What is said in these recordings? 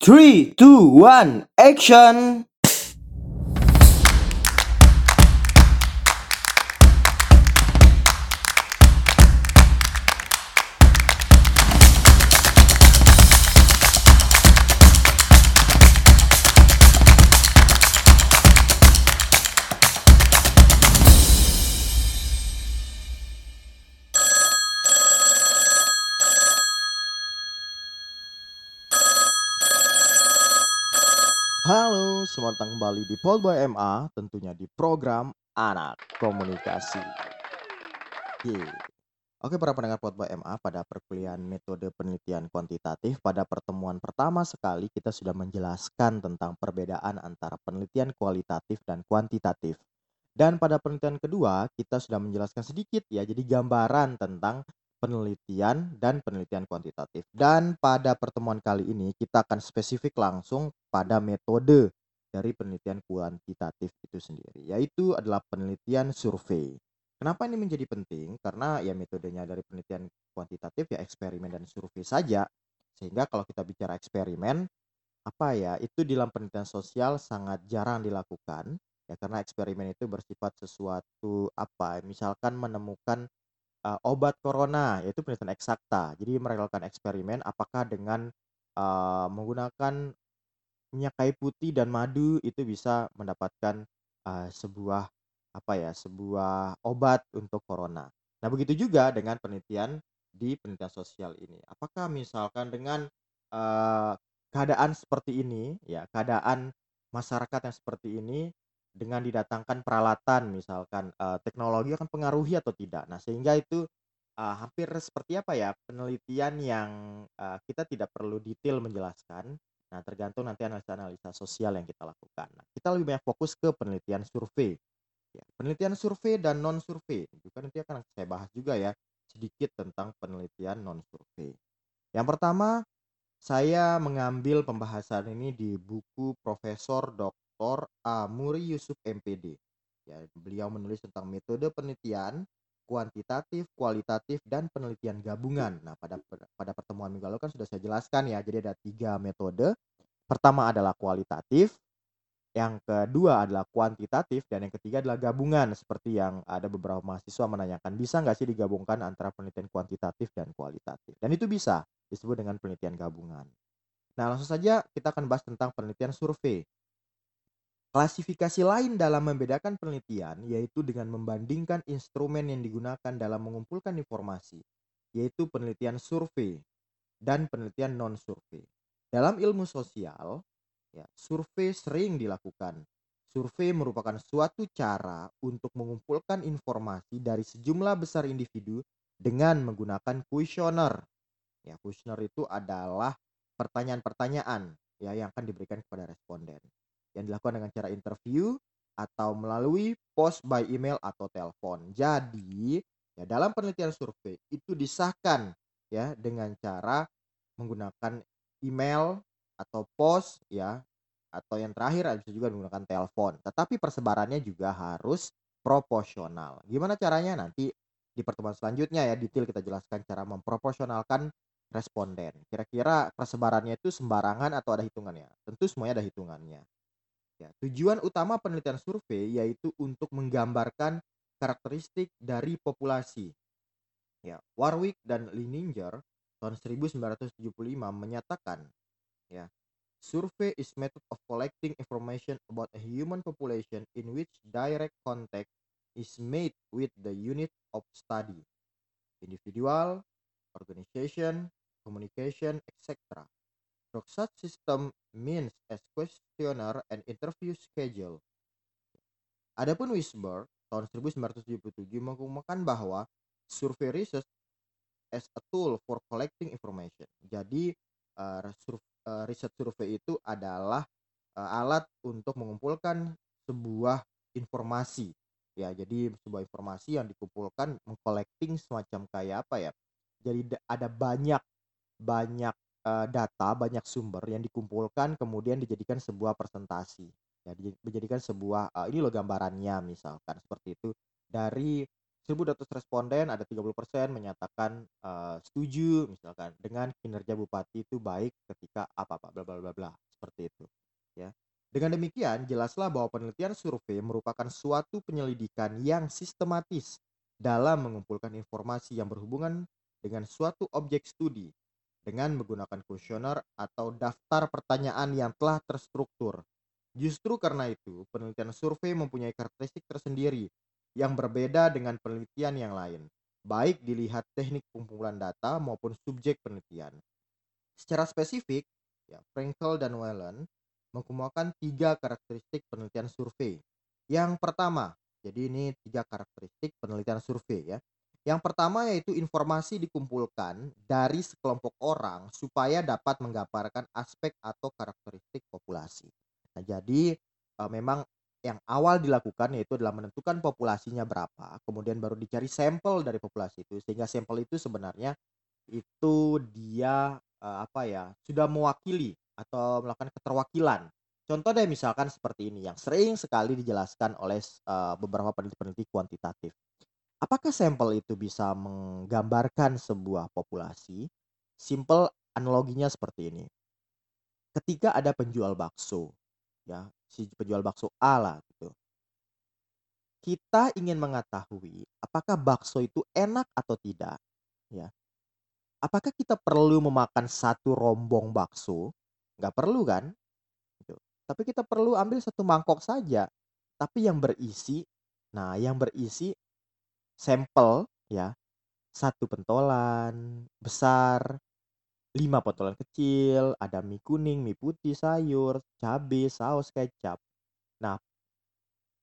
Three, two, one, action! Halo, selamat datang kembali di Polboy MA, tentunya di program Anak Komunikasi. Yeay. Oke, para pendengar Polboy MA, pada perkuliahan metode penelitian kuantitatif, pada pertemuan pertama sekali kita sudah menjelaskan tentang perbedaan antara penelitian kualitatif dan kuantitatif. Dan pada penelitian kedua, kita sudah menjelaskan sedikit ya, jadi gambaran tentang penelitian dan penelitian kuantitatif. Dan pada pertemuan kali ini kita akan spesifik langsung pada metode dari penelitian kuantitatif itu sendiri, yaitu adalah penelitian survei. Kenapa ini menjadi penting? Karena ya metodenya dari penelitian kuantitatif ya eksperimen dan survei saja. Sehingga kalau kita bicara eksperimen, apa ya, itu dalam penelitian sosial sangat jarang dilakukan ya karena eksperimen itu bersifat sesuatu apa misalkan menemukan uh, obat corona yaitu penelitian eksakta. Jadi mereka lakukan eksperimen apakah dengan uh, menggunakan minyak kayu putih dan madu itu bisa mendapatkan uh, sebuah apa ya sebuah obat untuk corona. Nah begitu juga dengan penelitian di penelitian sosial ini. Apakah misalkan dengan uh, keadaan seperti ini ya keadaan masyarakat yang seperti ini dengan didatangkan peralatan misalkan uh, teknologi akan pengaruhi atau tidak. Nah, sehingga itu uh, hampir seperti apa ya penelitian yang uh, kita tidak perlu detail menjelaskan. Nah, tergantung nanti analisa-analisa sosial yang kita lakukan. Nah, kita lebih banyak fokus ke penelitian survei. Ya, penelitian survei dan non survei juga nanti akan saya bahas juga ya sedikit tentang penelitian non survei. Yang pertama, saya mengambil pembahasan ini di buku Profesor Dr. Dr. Amuri Yusuf MPD. Ya, beliau menulis tentang metode penelitian kuantitatif, kualitatif, dan penelitian gabungan. Nah, pada pada pertemuan minggu lalu kan sudah saya jelaskan ya. Jadi ada tiga metode. Pertama adalah kualitatif, yang kedua adalah kuantitatif, dan yang ketiga adalah gabungan. Seperti yang ada beberapa mahasiswa menanyakan, bisa nggak sih digabungkan antara penelitian kuantitatif dan kualitatif? Dan itu bisa disebut dengan penelitian gabungan. Nah, langsung saja kita akan bahas tentang penelitian survei. Klasifikasi lain dalam membedakan penelitian yaitu dengan membandingkan instrumen yang digunakan dalam mengumpulkan informasi, yaitu penelitian survei dan penelitian non-survei. Dalam ilmu sosial, ya, survei sering dilakukan. Survei merupakan suatu cara untuk mengumpulkan informasi dari sejumlah besar individu dengan menggunakan kuesioner. Ya, kuesioner itu adalah pertanyaan-pertanyaan ya yang akan diberikan kepada responden yang dilakukan dengan cara interview atau melalui post by email atau telepon. Jadi, ya dalam penelitian survei itu disahkan ya dengan cara menggunakan email atau post ya atau yang terakhir bisa juga menggunakan telepon. Tetapi persebarannya juga harus proporsional. Gimana caranya nanti di pertemuan selanjutnya ya detail kita jelaskan cara memproporsionalkan responden. Kira-kira persebarannya itu sembarangan atau ada hitungannya? Tentu semuanya ada hitungannya. Ya, tujuan utama penelitian survei yaitu untuk menggambarkan karakteristik dari populasi. Ya, Warwick dan Lininger tahun 1975 menyatakan ya, survey is method of collecting information about a human population in which direct contact is made with the unit of study, individual, organization, communication, etc. Proxat system means as questionnaire and interview schedule. Adapun Wisberg tahun 1977 mengumumkan bahwa survey research as a tool for collecting information. Jadi uh, uh, riset survei itu adalah uh, alat untuk mengumpulkan sebuah informasi. Ya, jadi sebuah informasi yang dikumpulkan mengcollecting semacam kayak apa ya? Jadi ada banyak banyak uh, data, banyak sumber yang dikumpulkan kemudian dijadikan sebuah presentasi. Ya, dijadikan sebuah uh, ini loh gambarannya misalkan seperti itu dari 1.200 responden ada 30% menyatakan uh, setuju misalkan dengan kinerja bupati itu baik ketika apa apa bla bla bla bla seperti itu ya dengan demikian jelaslah bahwa penelitian survei merupakan suatu penyelidikan yang sistematis dalam mengumpulkan informasi yang berhubungan dengan suatu objek studi dengan menggunakan kuesioner atau daftar pertanyaan yang telah terstruktur. Justru karena itu, penelitian survei mempunyai karakteristik tersendiri yang berbeda dengan penelitian yang lain, baik dilihat teknik pengumpulan data maupun subjek penelitian. Secara spesifik, ya, Frankel dan Whelan mengemukakan tiga karakteristik penelitian survei. Yang pertama, jadi ini tiga karakteristik penelitian survei ya. Yang pertama yaitu informasi dikumpulkan dari sekelompok orang supaya dapat menggambarkan aspek atau karakteristik populasi. Nah, jadi e, memang yang awal dilakukan yaitu adalah menentukan populasinya berapa, kemudian baru dicari sampel dari populasi itu sehingga sampel itu sebenarnya itu dia e, apa ya, sudah mewakili atau melakukan keterwakilan. Contoh deh misalkan seperti ini yang sering sekali dijelaskan oleh e, beberapa peneliti-peneliti kuantitatif. Apakah sampel itu bisa menggambarkan sebuah populasi? Simple analoginya seperti ini. Ketika ada penjual bakso, ya, si penjual bakso A lah gitu. Kita ingin mengetahui apakah bakso itu enak atau tidak, ya. Apakah kita perlu memakan satu rombong bakso? Nggak perlu kan? Gitu. Tapi kita perlu ambil satu mangkok saja, tapi yang berisi nah yang berisi sampel ya, satu pentolan besar, lima pentolan kecil, ada mie kuning, mie putih, sayur, cabai, saus, kecap. Nah,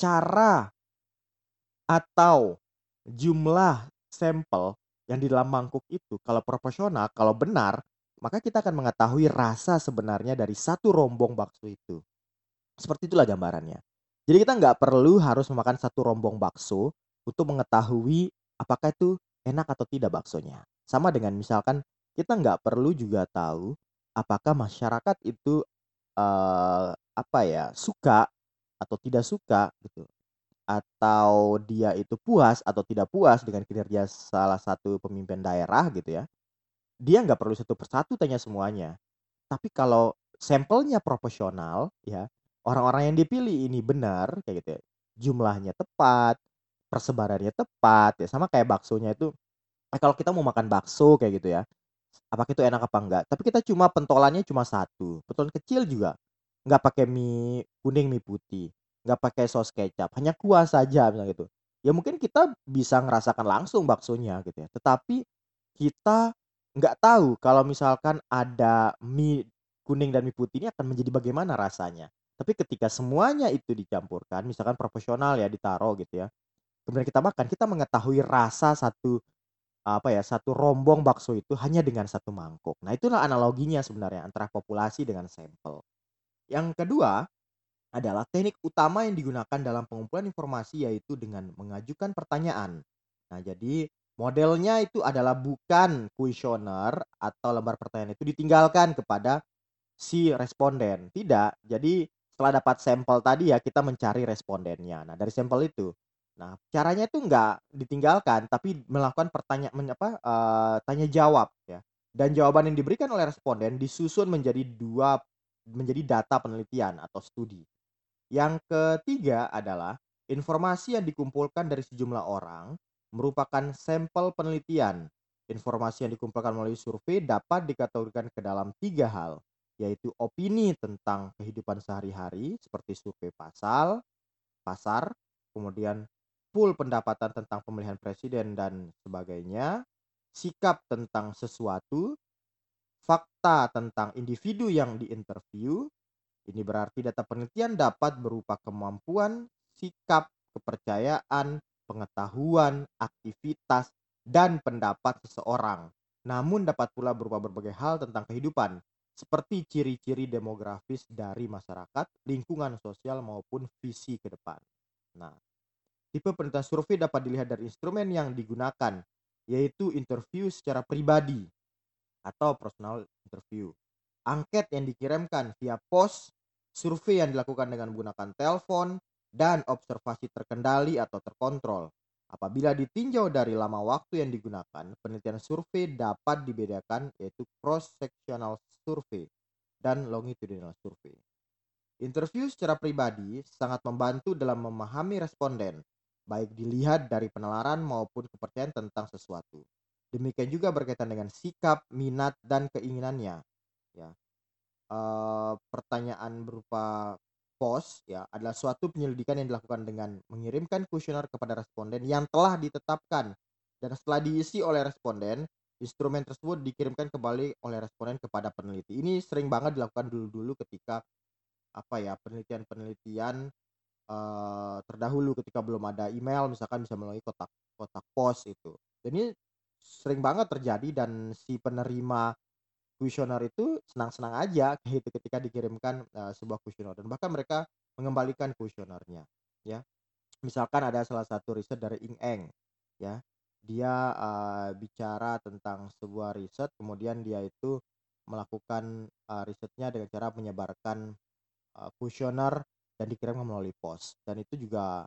cara atau jumlah sampel yang di dalam mangkuk itu kalau proporsional, kalau benar, maka kita akan mengetahui rasa sebenarnya dari satu rombong bakso itu. Seperti itulah gambarannya. Jadi kita nggak perlu harus memakan satu rombong bakso untuk mengetahui apakah itu enak atau tidak baksonya. Sama dengan misalkan kita nggak perlu juga tahu apakah masyarakat itu uh, apa ya suka atau tidak suka gitu. Atau dia itu puas atau tidak puas dengan kinerja salah satu pemimpin daerah gitu ya. Dia nggak perlu satu persatu tanya semuanya. Tapi kalau sampelnya proporsional ya orang-orang yang dipilih ini benar kayak gitu ya jumlahnya tepat persebarannya tepat ya sama kayak baksonya itu eh, kalau kita mau makan bakso kayak gitu ya apakah itu enak apa enggak tapi kita cuma pentolannya cuma satu pentolan kecil juga nggak pakai mie kuning mie putih nggak pakai saus kecap hanya kuah saja misalnya gitu ya mungkin kita bisa ngerasakan langsung baksonya gitu ya tetapi kita nggak tahu kalau misalkan ada mie kuning dan mie putih ini akan menjadi bagaimana rasanya tapi ketika semuanya itu dicampurkan misalkan proporsional ya ditaruh gitu ya kemudian kita makan, kita mengetahui rasa satu apa ya, satu rombong bakso itu hanya dengan satu mangkuk. Nah, itulah analoginya sebenarnya antara populasi dengan sampel. Yang kedua adalah teknik utama yang digunakan dalam pengumpulan informasi yaitu dengan mengajukan pertanyaan. Nah, jadi modelnya itu adalah bukan kuesioner atau lembar pertanyaan itu ditinggalkan kepada si responden. Tidak. Jadi setelah dapat sampel tadi ya kita mencari respondennya. Nah, dari sampel itu Nah, caranya itu nggak ditinggalkan, tapi melakukan pertanyaan apa, uh, tanya jawab ya. Dan jawaban yang diberikan oleh responden disusun menjadi dua menjadi data penelitian atau studi. Yang ketiga adalah informasi yang dikumpulkan dari sejumlah orang merupakan sampel penelitian. Informasi yang dikumpulkan melalui survei dapat dikategorikan ke dalam tiga hal, yaitu opini tentang kehidupan sehari-hari seperti survei pasal, pasar, kemudian full pendapatan tentang pemilihan presiden dan sebagainya, sikap tentang sesuatu, fakta tentang individu yang diinterview. Ini berarti data penelitian dapat berupa kemampuan, sikap, kepercayaan, pengetahuan, aktivitas, dan pendapat seseorang. Namun dapat pula berupa berbagai hal tentang kehidupan, seperti ciri-ciri demografis dari masyarakat, lingkungan sosial maupun visi ke depan. Nah, Tipe penelitian survei dapat dilihat dari instrumen yang digunakan, yaitu interview secara pribadi atau personal interview. Angket yang dikirimkan via pos, survei yang dilakukan dengan menggunakan telepon, dan observasi terkendali atau terkontrol. Apabila ditinjau dari lama waktu yang digunakan, penelitian survei dapat dibedakan yaitu cross-sectional survey dan longitudinal survey. Interview secara pribadi sangat membantu dalam memahami responden, baik dilihat dari penalaran maupun kepercayaan tentang sesuatu. Demikian juga berkaitan dengan sikap, minat, dan keinginannya. Ya, uh, pertanyaan berupa pos ya adalah suatu penyelidikan yang dilakukan dengan mengirimkan kuesioner kepada responden yang telah ditetapkan dan setelah diisi oleh responden instrumen tersebut dikirimkan kembali oleh responden kepada peneliti ini sering banget dilakukan dulu-dulu ketika apa ya penelitian-penelitian uh, terdahulu ketika belum ada email misalkan bisa melalui kotak kotak pos itu. Dan ini sering banget terjadi dan si penerima kuesioner itu senang-senang aja gitu ketika dikirimkan uh, sebuah kuesioner dan bahkan mereka mengembalikan kuesionernya ya. Misalkan ada salah satu riset dari Ing Eng ya. Dia uh, bicara tentang sebuah riset kemudian dia itu melakukan uh, risetnya dengan cara menyebarkan kuesioner dan dikirimkan melalui pos dan itu juga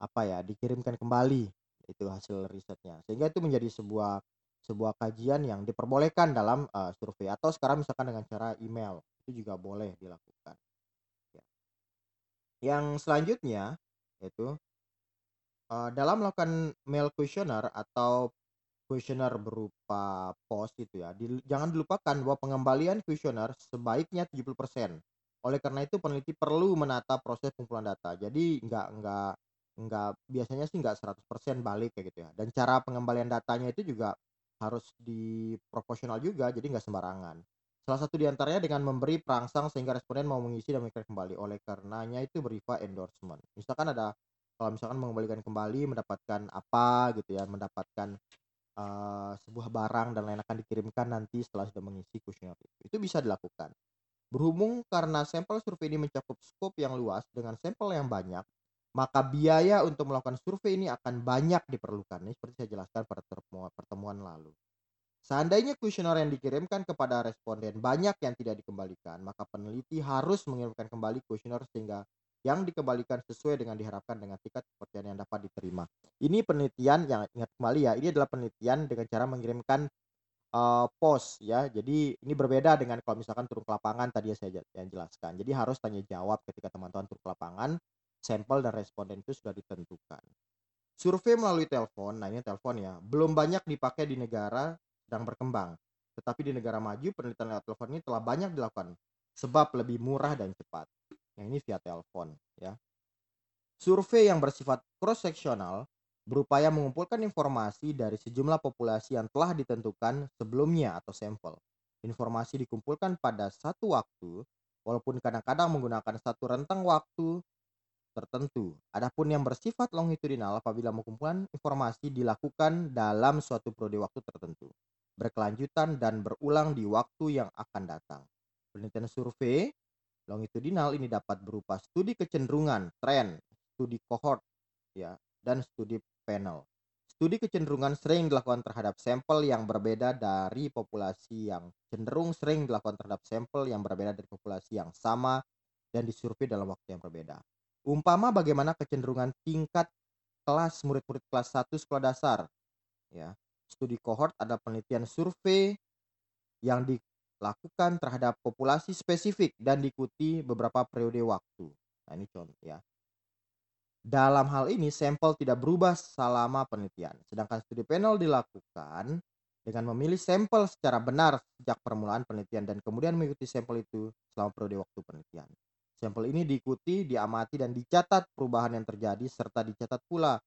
apa ya dikirimkan kembali itu hasil risetnya sehingga itu menjadi sebuah sebuah kajian yang diperbolehkan dalam uh, survei atau sekarang misalkan dengan cara email itu juga boleh dilakukan. Ya. Yang selanjutnya yaitu uh, dalam melakukan mail questionnaire atau questionnaire berupa post itu ya, di, jangan dilupakan bahwa pengembalian questionnaire sebaiknya 70%. Oleh karena itu peneliti perlu menata proses pengumpulan data. Jadi nggak nggak nggak biasanya sih nggak 100% balik kayak gitu ya. Dan cara pengembalian datanya itu juga harus diproporsional juga, jadi nggak sembarangan. Salah satu di antaranya dengan memberi perangsang sehingga responden mau mengisi dan mengikat kembali. Oleh karenanya itu berupa endorsement. Misalkan ada kalau misalkan mengembalikan kembali mendapatkan apa gitu ya, mendapatkan uh, sebuah barang dan lain akan dikirimkan nanti setelah sudah mengisi kuesioner itu. Itu bisa dilakukan. Berhubung karena sampel survei ini mencakup skop yang luas dengan sampel yang banyak, maka biaya untuk melakukan survei ini akan banyak diperlukan. Ini seperti saya jelaskan pada pertemuan lalu. Seandainya kuesioner yang dikirimkan kepada responden banyak yang tidak dikembalikan, maka peneliti harus mengirimkan kembali kuesioner sehingga yang dikembalikan sesuai dengan diharapkan dengan tingkat kepercayaan yang dapat diterima. Ini penelitian yang ingat kembali ya, ini adalah penelitian dengan cara mengirimkan uh, pos ya. Jadi ini berbeda dengan kalau misalkan turun ke lapangan tadi saya yang jelaskan. Jadi harus tanya jawab ketika teman-teman turun ke lapangan sampel dan responden itu sudah ditentukan. Survei melalui telepon, nah ini telepon ya, belum banyak dipakai di negara sedang berkembang. Tetapi di negara maju penelitian lewat telepon ini telah banyak dilakukan sebab lebih murah dan cepat. Yang ini via telepon ya. Survei yang bersifat cross sectional berupaya mengumpulkan informasi dari sejumlah populasi yang telah ditentukan sebelumnya atau sampel. Informasi dikumpulkan pada satu waktu, walaupun kadang-kadang menggunakan satu rentang waktu tertentu. Adapun yang bersifat longitudinal apabila mengumpulkan informasi dilakukan dalam suatu periode waktu tertentu, berkelanjutan dan berulang di waktu yang akan datang. Penelitian survei longitudinal ini dapat berupa studi kecenderungan, tren, studi cohort, ya, dan studi panel. Studi kecenderungan sering dilakukan terhadap sampel yang berbeda dari populasi yang cenderung sering dilakukan terhadap sampel yang berbeda dari populasi yang sama dan disurvei dalam waktu yang berbeda. Umpama bagaimana kecenderungan tingkat kelas murid-murid kelas 1 sekolah dasar. Ya. Studi kohort ada penelitian survei yang dilakukan terhadap populasi spesifik dan diikuti beberapa periode waktu. Nah, ini contoh ya. Dalam hal ini sampel tidak berubah selama penelitian, sedangkan studi panel dilakukan dengan memilih sampel secara benar sejak permulaan penelitian dan kemudian mengikuti sampel itu selama periode waktu penelitian. Sampel ini diikuti, diamati, dan dicatat perubahan yang terjadi serta dicatat pula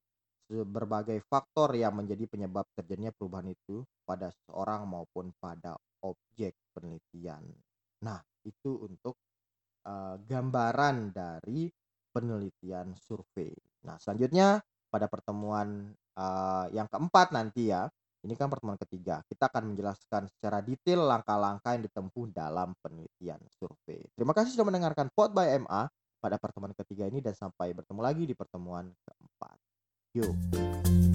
berbagai faktor yang menjadi penyebab terjadinya perubahan itu pada seseorang maupun pada objek penelitian. Nah, itu untuk uh, gambaran dari penelitian survei. Nah, selanjutnya pada pertemuan uh, yang keempat nanti ya, ini kan pertemuan ketiga. Kita akan menjelaskan secara detail langkah-langkah yang ditempuh dalam penelitian survei. Terima kasih sudah mendengarkan Pod by MA pada pertemuan ketiga ini dan sampai bertemu lagi di pertemuan keempat. Yuk.